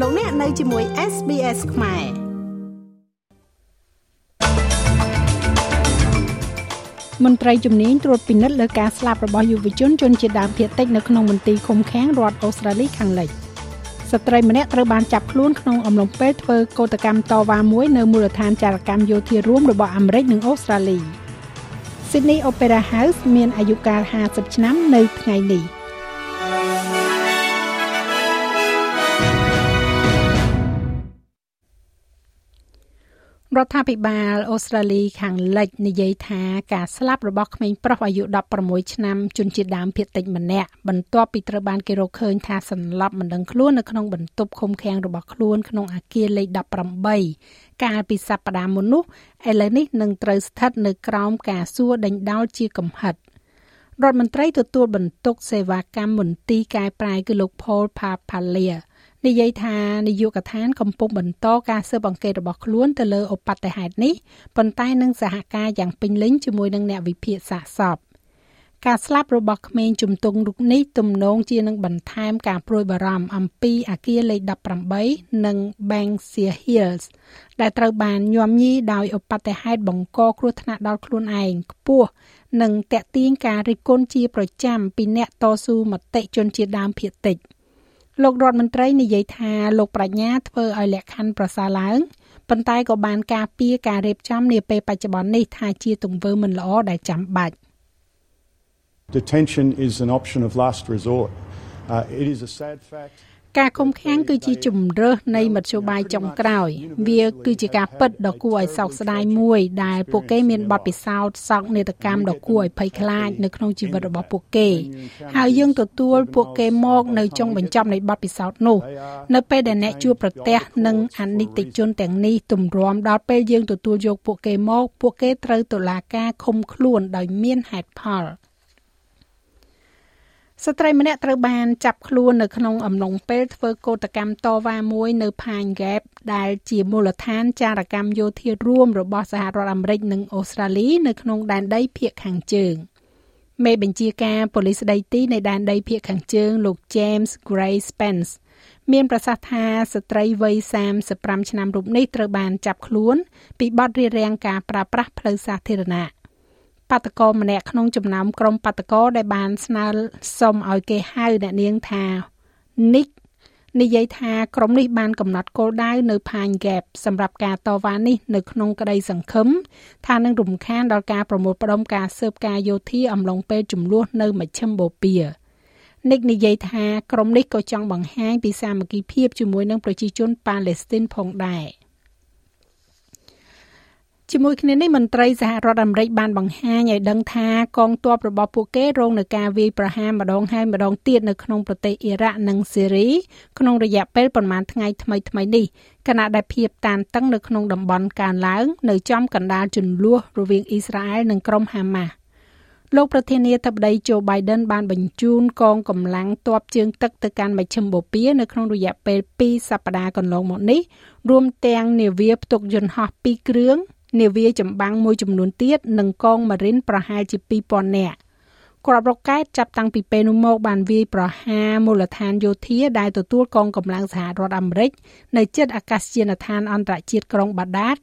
លោកអ្នកនៅជាមួយ SBS ខ្មែរមន្ត្រីជំនាញត្រួតពិនិត្យលើការស្លាប់របស់យុវជនជនជាតិដើមភាគតិចនៅក្នុងមន្ទីរឃុំឃាំងរដ្ឋអូស្ត្រាលីខាងលិចស្ត្រីម្នាក់ត្រូវបានចាប់ខ្លួនក្នុងអំឡុងពេលធ្វើកោតកម្មតវ៉ាមួយនៅមូលដ្ឋានចារកម្មយោធារួមរបស់អាមេរិកនិងអូស្ត្រាលី Sydney Opera House មានអាយុកាល50ឆ្នាំនៅថ្ងៃនេះ។ រដ្ឋាភិបាលអូស្ត្រាលីខាងលិចនិយាយថាការស្លាប់របស់ក្មេងប្រុសអាយុ16ឆ្នាំជនជាតិដើមភាគតិចម្នាក់បន្ទាប់ពីត្រូវបានគេរកឃើញថាសន្លប់មិនដឹងខ្លួននៅក្នុងបន្ទប់ឃុំឃាំងរបស់ខ្លួនក្នុងអគារលេខ18កាលពីសប្តាហ៍មុននោះឥឡូវនេះនឹងត្រូវស្ថិតនៅក្រោមការសួរដេញដោលជាកំហិតរដ្ឋមន្ត្រីទទួលបន្ទុកសេវាកម្មមន្ទីរកែប្រែគឺលោក Paul Papalia និយាយថានាយកដ្ឋានកំពុងបន្តការស៊ើបអង្កេតរបស់ខ្លួនទៅលើឧបទ្ទហេតុនេះប៉ុន្តែនឹងសហការយ៉ាងពេញលេញជាមួយនឹងអ្នកវិភាគសាកសពការស្លាប់របស់ក្មេងជំទង់រូបនេះទំនងជានឹងបន្ថែមការព្រួយបារម្ភអំពីអាគារលេខ18និង Banksia Hills ដែលត្រូវបានញោមញីដោយឧបទ្ទហេតុបង្កគ្រោះថ្នាក់ដល់ខ្លួនឯងខ្ពស់និងតាក់ទាញការរិះគន់ជាប្រចាំពីអ្នកតស៊ូមតិជនជាតិដើមភាគតិច។ លោករដ្ឋមន្ត្រីនិយាយថាលោកប្រាជ្ញាធ្វើឲ្យលក្ខខណ្ឌប្រសើរឡើងប៉ុន្តែក៏បានការពារការរៀបចំនាពេលបច្ចុប្បន្ននេះថាជាទង្វើមិនល្អដែលចាំបាច់ Detention is an option of last resort. Uh, it is a sad fact ការឃុំឃាំងគឺជាជំរើសនៃមធ្យោបាយចុងក្រោយ វាគឺជាការពិតដ៏គួរឲ្យសោកស្ដាយមួយដែលពួកគេមានបទពិសោធន៍សោកនាដកម្មដ៏គួរឲ្យភ័យខ្លាចនៅក្នុងជីវិតរបស់ពួកគេ ហើយយើងទទួលពួកគេមកនៅចុងបញ្ចប់នៃបទពិសោធន៍នោះ នៅពេលដែលអ្នកជួបប្រទះនឹងអនិច្ចជនទាំងនេះទម្រាំដល់ពេលយើងទទួលយកពួកគេមក ពួកគេត្រូវតុលាការឃុំខ្លួនដោយមានហេតុផល។ ស្ត្រីម្នាក់ត្រូវបានចាប់ខ្លួននៅក្នុងអំឡុងពេលធ្វើកោតកម្មតវ៉ាមួយនៅ Pine Gap ដែលជាមូលដ្ឋានចារកម្មយោធារួមរបស់សហរដ្ឋអាមេរិកនិងអូស្ត្រាលីនៅក្នុងដែនដីភាគខាងជើងមេបញ្ជាការប៉ូលីសដីទីនៃដែនដីភាគខាងជើងលោក James Gray Spence មានប្រសាសន៍ថាស្ត្រីវ័យ35ឆ្នាំរូបនេះត្រូវបានចាប់ខ្លួន ពីបទរារាំងការប្រើប្រាស់ផ្លូវសាធារណៈ បាតកោម្នាក់ក្នុងចំណោមក្រុមបាតកោដែលបានស្នើសុំឲ្យគេហៅអ្នកនាងថា Nick និយាយថាក្រុមនេះបានកំណត់គោលដៅនៅផាញ Gap សម្រាប់ការតវ៉ានេះនៅក្នុងក្តីសង្ឃឹមថានឹងរំខានដល់ការប្រមូលផ្ដុំការស៊ើបការយោធាអំឡុងពេលចំនួននៅមជ្ឈិមបូព៌ានិកនិយាយថាក្រុមនេះក៏ចង់បង្ហាញពីសាមគ្គីភាពជាមួយនឹងប្រជាជនប៉ាឡេស្ទីនផងដែរ។ ជាមួយគ្នានេះមន្ត្រីសហរដ្ឋអាមេរិកបានបង្ហាញឲ្យដឹងថាកងទ័ពរបស់ពួកគេរងនឹងការវាយប្រហារម្ដងហើយម្ដងទៀតនៅក្នុងប្រទេសអ៊ីរ៉ាក់និងស៊េរីក្នុងរយៈពេលប្រមាណថ្ងៃថ្មីថ្មីនេះខណៈដែលភាពតានតឹងនៅក្នុងតំបន់កើនឡើងនៅចំកណ្ដាលជម្លោះរវាងអ៊ីស្រាអែលនិងក្រុមហាម៉ាស់លោកប្រធានាធិបតីโจ Biden បានបញ្ជូនកងកម្លាំងទ័ពជើងទឹកទៅកាន់មជ្ឈិមបូព៌ានៅក្នុងរយៈពេល2សប្តាហ៍កន្លងមកនេះរួមទាំងនាវាផ្ទុកយន្តហោះ2គ្រឿង នាវាចម្បាំងមួយចំនួនទៀតនិងកងម៉ារីនប្រហែលជា2000នាក់ក្របរកែតចាប់តាំងពីពេលនោះមកបានវាយប្រហារមូលដ្ឋានយោធាដែលទទួលកងកម្លាំងសហរដ្ឋអាមេរិកនៅជិតអាកាសយានដ្ឋានអន្តរជាតិក្រុងបាដាត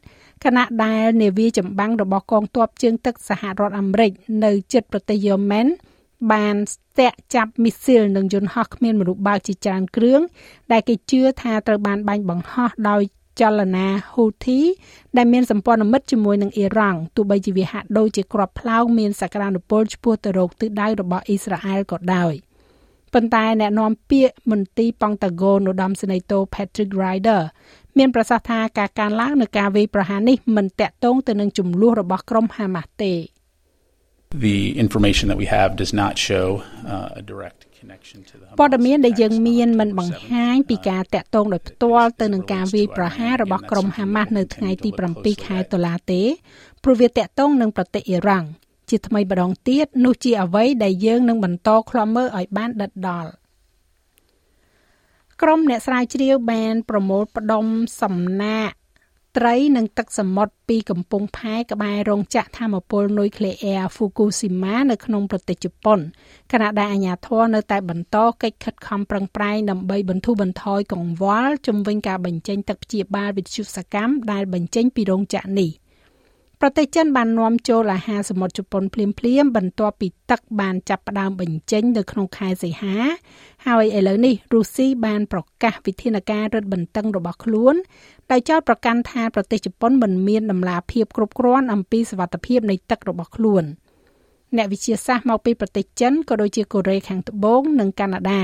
ខណៈដែលនាវាចម្បាំងរបស់កងទ័ពជើងទឹកសហរដ្ឋអាមេរិកនៅជិតប្រទេសយេម៉ែនបានស្ទាក់ចាប់មីស៊ីលនិងយន្តហោះគ្មានមនុស្សបើកជាច្រើនគ្រឿងដែលគេជឿថាត្រូវបានបាញ់បង្ហោះដោយ ចលនា Houthi ដែលមានសម្ព័ន្ធមិត្តជាមួយនឹងអ៊ីរ៉ង់ទោះបីជាវាហាក់ដូចជាក្របផ្លោងមានសក្តានុពលឆ្ពោះទៅរកទិសដៅរបស់អ៊ីស្រាអែលក៏ដោយប៉ុន្តែអ្នកនាំពាក្យមន្ទីរប៉ង់តាហ្គោនឧត្តមសេនីយ៍តូ Patrick Ryder មានប្រសាសន៍ថាការកើនឡើងនៃការវាយប្រហារនេះមិនតាក់ទងទៅនឹងចំនួនរបស់ក្រុមហាម៉ាស់ទេ The information that we have does not show uh, a direct ព័ត៌មានដែលយើងមានមិនបង្ហាញពីការតាក់ទងដោយផ្ទាល់ទៅនឹងការវាយប្រហាររបស់ក្រុមហាម៉ាស់នៅថ្ងៃទី7ខែតុលាទេព្រោះវាតាក់ទងនឹងប្រទេសអ៊ីរ៉ង់ជាថ្មីម្ដងទៀតនោះជាអ្វីដែលយើងនឹងបន្តឃ្លាំមើលឲ្យបានដិតដល់ក្រុមអ្នកស្រាវជ្រាវបានប្រមូលផ្ដុំសំណាក់ ត្រីនិងទឹកសមុទ្រពីកំពង់ផែក្បែររោងចក្រថាមពលនុយក្លេអ៊ែរ Fukushima នៅក្នុងប្រទេសជប៉ុនខណៈដែលអាជ្ញាធរនៅតែបន្តកិច្ចខិតខំប្រឹងប្រែងដើម្បីបន្ធូរបន្ថយកង្វល់ជំវិញការបញ្ចេញទឹកព្យាបាលវិទ្យុសកម្មដែលបញ្ចេញពីរោងចក្រនេះ ប្រទេសចិនបាននាំចូលអាហារសមុទ្រជប៉ុនភ្លាមៗបន្ទាប់ពីទឹកបានចាប់ផ្ដើមបញ្ចេញនៅក្នុងខែសីហា ហើយឥឡូវនេះរុស្ស៊ីបានប្រកាសវិធានការរឹតបន្តឹងរបស់ខ្លួនដោយចោទប្រកាន់ថាប្រទេសជប៉ុនមិនមានដំណាភាពគ្រប់គ្រាន់អំពីសវត្ថភាពនៃទឹករបស់ខ្លួនអ្នកវិទ្យាសាស្ត្រមកពីប្រទេសចិនក៏ដូចជាកូរ៉េខាងត្បូងនិងកាណាដា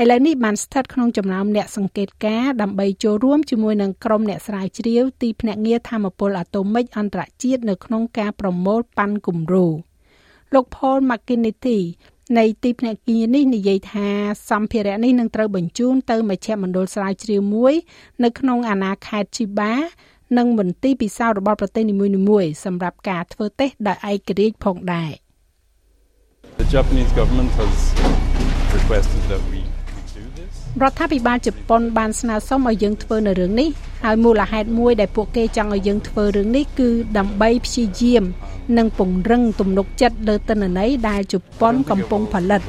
ឥឡូវនេះបានស្ថិតក្នុងចំណោមអ្នកសង្កេតការណ៍ដើម្បីចូលរួមជាមួយនឹងក្រុមអ្នកស្រាវជ្រាវទីភ្នាក់ងារធម្មពលអាតូមិកអន្តរជាតិនៅក្នុងការប្រមូលប៉ាន់គំរូលោក Paul McKinney នៃទីភ្នាក់ងារនេះនិយាយថាសម្ភារៈនេះនឹងត្រូវបញ្ជូនទៅមជ្ឈមណ្ឌលស្រាវជ្រាវមួយ នៅក្នុងអាណាខេត្ត Chiba និងមន្ទីរពិសោធន៍របស់ប្រទេសនីមួយៗសម្រាប់ការធ្វើតេស្តដោយឯករាជ្យផងដែរ The Japanese government has requested that we រដ្ឋាភិបាលជប៉ុនបានស្នើសុំឲ្យយើងធ្វើនៅរឿងនេះហើយមូលហេតុមួយដែលពួកគេចង់ឲ្យយើងធ្វើរឿងនេះគឺដើម្បីព្យាយាម និងពង្រឹងទំនុកចិត្តលើទិន្នន័យដែលជប៉ុនកំពុងផលិត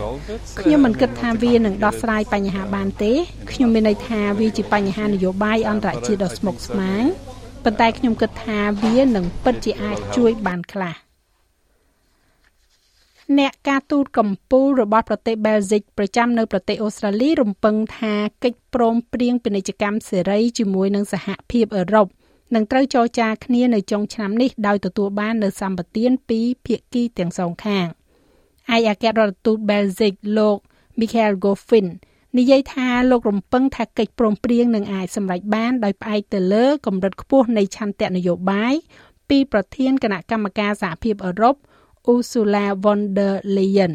ខ្ញុំមិនគិតថាវានឹងដោះស្រាយបញ្ហាបានទេខ្ញុំមានន័យថាវាជាបញ្ហានយោបាយអន្តរជាតិដ៏ស្មុគស្មាញប៉ុន្តែខ្ញុំគិតថាវានឹងពិតជាអាចជួយបានខ្លះ អ្នកការទូតកម្ពុជារបស់ប្រទេសបែលហ្សិកប្រចាំនៅប្រទេសអូស្ត្រាលីរំពឹងថាកិច្ចព្រមព្រៀងពាណិជ្ជកម្មសេរីជាមួយនឹងសហភាពអឺរ៉ុបនឹងត្រូវចរចាគ្នានៅចុងឆ្នាំនេះដោយទទួលបាននូវសម្បទានពីភាគីទាំងសងខាងឯកអគ្គរដ្ឋទូតបែលហ្សិកលោក Michael Goffin និយាយថាលោករំពឹងថាកិច្ចព្រមព្រៀងនឹងអាចសម្រេចបានដោយផ្អែកទៅលើកម្រិតខ្ពស់នៃឆន្ទៈនយោបាយពីប្រធានគណៈកម្មការសហភាពអឺរ៉ុប Ursula von der Leyen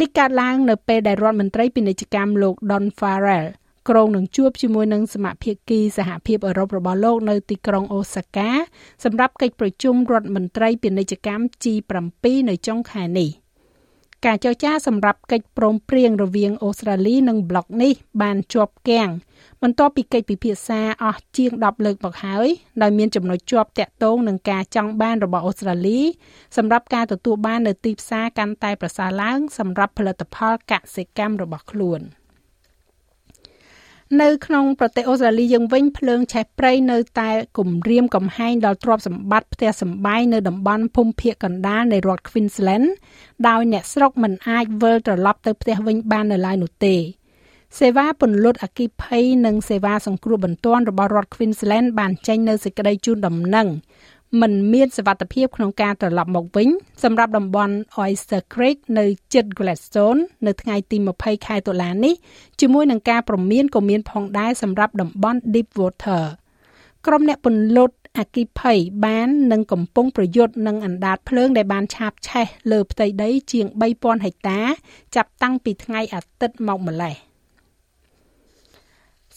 នេះកើតឡើងនៅពេលដែលរដ្ឋមន្ត្រីពាណិជ្ជកម្មលោក Don Farrell ក្រុងនឹងជួបជាមួយនឹងសមាភាគីសហភាពអឺរ៉ុបរបស់លោកនៅទីក្រុងអូសាកាសម្រាប់កិច្ចប្រជុំរដ្ឋមន្ត្រីពាណិជ្ជកម្ម G7 នៅចុងខែនេះ ការចរចាសម្រាប់កិច្ចព្រមព្រៀងរវាងអូស្ត្រាលីនិងប្លុកនេះបានជាប់គាំងបន្ទាប់ពីកិច្ចពិភាក្សាអស់ជាង10លើកមកហើយដោយមានចំណុចជាប់តាក់ទងនឹងការចង់បានរបស់អូស្ត្រាលីសម្រាប់ការទទួលបាននៅទីផ្សារកាន់តែប្រសើរឡើងសម្រាប់ផលិតផលកសិកម្មរបស់ខ្លួន។ នៅក្នុងប្រទេសអូស្ត្រាលីយើងវិញភ្លើងឆេះព្រៃនៅតែគំរាមកំហែងដល់ទ្រព្យសម្បត្តិផ្ទះសម្បែងនៅតំបន់ភូមិភាគកណ្ដាលនៃរដ្ឋ Queensland ដោយអ្នកស្រុកមិនអាចវិលត្រឡប់ទៅផ្ទះវិញបាននៅឡើយនោះទេសេវាពន្លត់អគិភ័យនិងសេវាសង្គ្រោះបន្ទាន់របស់រដ្ឋ Queensland បានចេញនៅសេចក្តីជូនដំណឹង មិនមានសវត្ថភាពក្នុងការត្រឡប់មកវិញសម្រាប់តំបន់ Oyster Creek នៅជិត Gladstone នៅថ្ងៃទី20ខែតុលានេះជាមួយនឹងការប្រមានក៏មានផងដែរសម្រាប់តំបន់ Deep Water ក្រុមអ្នកពន្លត់អគិភ័យបាននឹងកំពុងប្រយុទ្ធនឹងអណ្ដាតភ្លើងដែលបានឆាបឆេះលើផ្ទៃដីជាង3000ហិកតា ចាប់តាំងពីថ្ងៃអាទិត្យមកម្លេះ។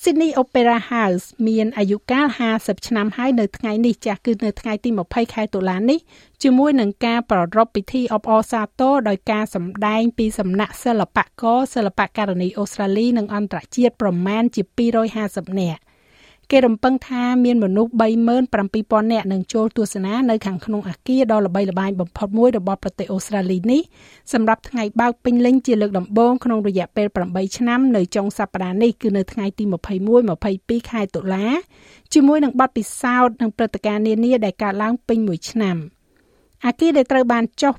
Sydney Opera House មានអាយុកាល50ឆ្នាំហើយនៅថ្ងៃនេះចាស់គឺនៅថ្ងៃទី20ខែតុលានេះជាមួយនឹងការប្រារព្ធពិធីអបអរសាទរដោយការសម្ដែងពីសំណាក់សិល្បករសិល្បករនីអូស្ត្រាលីនិងអន្តរជាតិប្រមាណជា250នាក់ គេរំពឹងថាមានមនុស្ស37,000នាក់នឹងចូលទស្សនានៅខាងក្នុងអាគារដ៏ល្បីល្បាញបំផុតមួយរបស់ប្រទេសអូស្ត្រាលីនេះសម្រាប់ថ្ងៃបើកពេញលេញជាលើកដំបូងក្នុងរយៈពេល8ឆ្នាំនៅចុងសប្តាហ៍នេះគឺនៅថ្ងៃទី21 22ខែតុលាជាមួយនឹងបទពិសោធន៍និងព្រឹត្តិការណ៍នានាដែលកើតឡើងពេញមួយឆ្នាំអាគារដែលត្រូវបានចុះ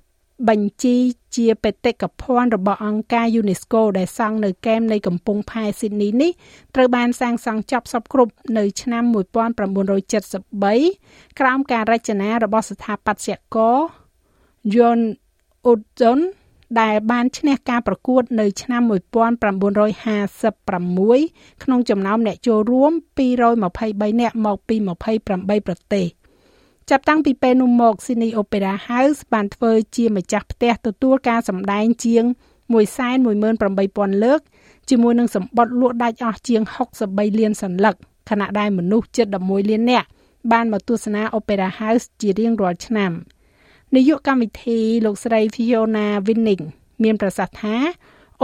បញ្ជី ជាបេតិកភណ្ឌរបស់អង្គការ UNESCO ដែលសង់នៅកែមនៃកំពង់ផែស៊ីដនីនេះត្រូវបានសាងសង់ចប់សពគ្រប់នៅឆ្នាំ1973ក្រោមការរចនារបស់ស្ថាបត្យករ John Udson ដែលបានឈ្នះការប្រកួតនៅឆ្នាំ1956ក្នុងចំណោមអ្នកចូលរួម223នាក់មកពី28ប្រទេស។ ចាប់តាំងពីពេលនោះមក Sydney Opera House បានធ្វើជាម្ចាស់ផ្ទះទទួលការសម្ដែងជាង118,000លើកជាមួយនឹងសម្បត្តិលក់ដាច់អស់ជាង63លានសន្លឹកខណៈដែលមនុស្សជិត11លាននាក់បានមកទស្សនា Opera House ជារៀងរាល់ឆ្នាំនាយកកម្មវិធីលោកស្រី Fiona Winning មានប្រសាសន៍ថា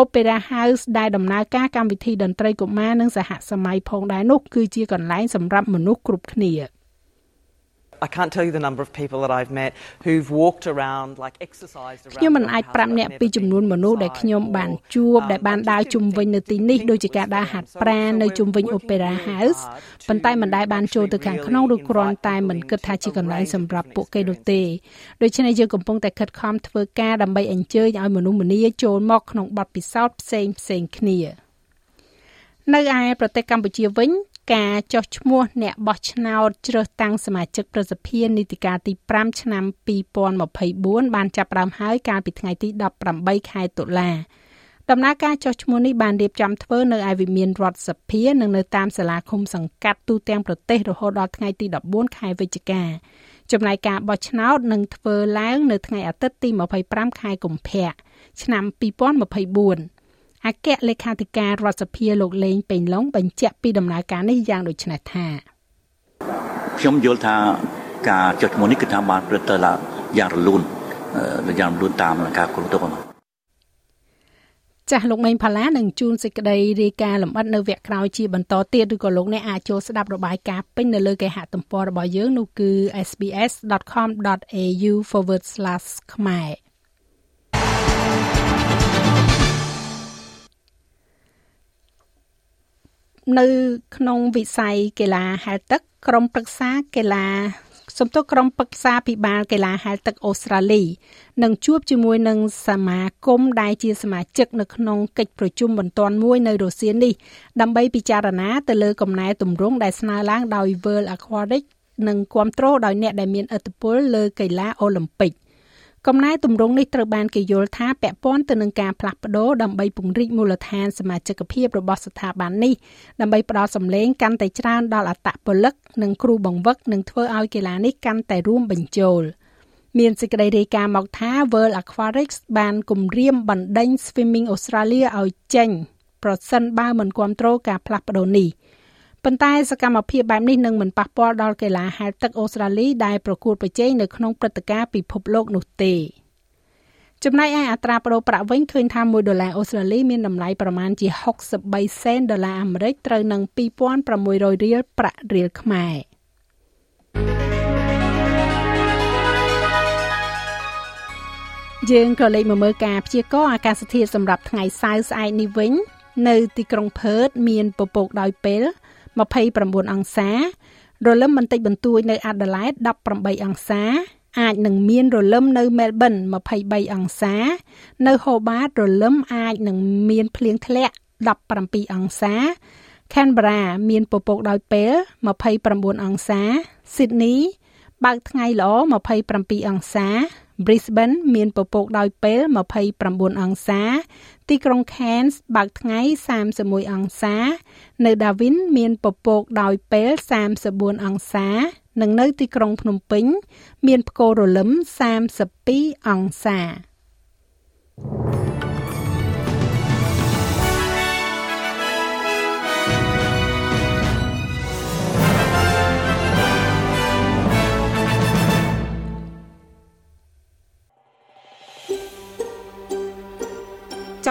Opera House ដែលដំណើរការកម្មវិធីតន្ត្រីកុមារនិងសហសម័យផងដែរនោះគឺជាកន្លែងសម្រាប់មនុស្សគ្រប់គ្នា។ I can't tell you the number of people that I've met who've walked around like exercised around ខ្ញុំមិនអាចប្រាប់អ្នកពីចំនួនមនុស្សដែលខ្ញុំបានជួបដែលបានដើរជុំវិញនៅទីនេះដូចជាការដើរហាត់ប្រាណនៅជុំវិញ Opera House ប៉ុន្តែមិនដែលបានចូលទៅខាងក្នុងឬគ្រាន់តែមិនគិតថាជាកន្លែងសម្រាប់ពួកគេនោះទេដូច្នេះយើងកំពុងតែខិតខំធ្វើការដើម្បីអញ្ជើញឲ្យមនុស្សម្នាចូលមកក្នុងបទពិសោធន៍ផ្សេងផ្សេងគ្នានៅឯប្រទេសកម្ពុជាវិញ ការចោះឈ្មោះអ្នកបោះឆ្នោតជ្រើសតាំងសមាជិកប្រសិទ្ធិនីតិកាលទី5ឆ្នាំ2024បានចាប់ផ្ដើមហើយកាលពីថ្ងៃទី18ខែតុលាដំណើរការចោះឈ្មោះនេះបានរៀបចំធ្វើនៅឯវិមានរដ្ឋសភានិងនៅតាមសាលាឃុំសង្កាត់ទូទាំងប្រទេសរហូតដល់ថ្ងៃទី14ខែវិច្ឆិកាចំណែកការបោះឆ្នោតនឹងធ្វើឡើងនៅថ្ងៃអាទិត្យទី25ខែកុម្ភៈឆ្នាំ2024 អគ្គលេខាធិការរដ្ឋសភាលោកលេងពេញឡុងបញ្ជាក់ពីដំណើរការនេះយ៉ាងដូចនេះថាខ្ញុំយល់ថាការចុះឈ្មោះនេះគឺថាបានព្រឹត្តទៅឡើងយ៉ាងរលូនយ៉ាងរលូនតាមការគ្រប់គ្រងចាស់លោកមេងផាឡានឹងជួនសេចក្តីរាយការណ៍លម្អិតនៅវគ្គក្រោយជាបន្តទៀតឬក៏លោកអ្នកអាចចូលស្ដាប់របាយការណ៍ពេញនៅលើគេហទំព័ររបស់យើងនោះគឺ sbs.com.au/ ខ្មែរ នៅក្នុងវិស័យកីឡាហែលទឹកក្រុមប្រឹក្សាកីឡាសំទោសក្រុមប្រឹក្សាពិបាលកីឡាហែលទឹកអូស្ត្រាលីនឹងជួបជាមួយនឹងសមាគមដែលជាសមាជិកនៅក្នុងកិច្ចប្រជុំបន្ទាន់មួយនៅរុស្ស៊ីនេះដើម្បីពិចារណាទៅលើកំណែទម្រង់ដែលស្នើឡើងដោយ World Aquatic និងគ្រប់គ្រងដោយអ្នកដែលមានឥទ្ធិពលលើកីឡាអូឡ িম্প ិក កំណែទម្រង់នេះត្រូវបានគេយល់ថាពាក់ព័ន្ធទៅនឹងការផ្លាស់ប្ដូរដើម្បីពង្រីកមូលដ្ឋានសមាជិកភាពរបស់ស្ថាប័ននេះដើម្បីផ្ដល់សម្លេងកាន់តែច្រើនដល់អត្តពលិកនិងគ្រូបង្វឹកនិងធ្វើឲ្យកីឡានេះកាន់តែរួមបញ្ចូលមានសេចក្តីរាយការណ៍មកថា World Aquatics បានគម្រាមបណ្ដេញ Swimming Australia ឲ្យចេញ ប្រសិនបើមិនគ្រប់គ្រងការផ្លាស់ប្ដូរនេះ។ ប៉ុន្តែសកម្មភាពបែបនេះនឹងមិនប៉ះពាល់ដល់កីឡាហែលទឹកអូស្ត្រាលីដែលប្រកួតប្រជែងនៅក្នុងព្រឹត្តិការណ៍ពិភពលោកនោះទេចំណែកឯអត្រាប្តូរប្រាក់វិញឃើញថា1ដុល្លារអូស្ត្រាលីមានតម្លៃប្រមាណជា63សេនដុល្លារអាមេរិកត្រូវនឹង2600រៀលប្រាក់រៀលខ្មែរយើងក៏លេខមកមើលការព្យាករណ៍អាកាសធាតុសម្រាប់ថ្ងៃសៅរ៍ស្អែកនេះវិញ នៅទីក្រុងផឺតមានពពកដោយពេល 29អង្សារលឹមបន្តិចបន្តួចនៅអាដាលេដ18អង្សាអាចនឹងមានរលឹមនៅមែលប៊ន23អង្សា នៅហូបាតរលឹមអាចនឹងមានភ្លៀងធ្លាក់17អង្សា Canberra មានពពកដោយពេល29អង្សា Sydney បើកថ្ងៃល្អ27អង្សា Brisbane មានពពកដោយពេល29អង្សា ទីក្រុង Cairns បើកថ្ងៃ31អង្សា នៅ Darwin មានពពកដោយពេល34អង្សា និងនៅទីក្រុងភ្នំពេញ មានផ្គររលឹម32អង្សាច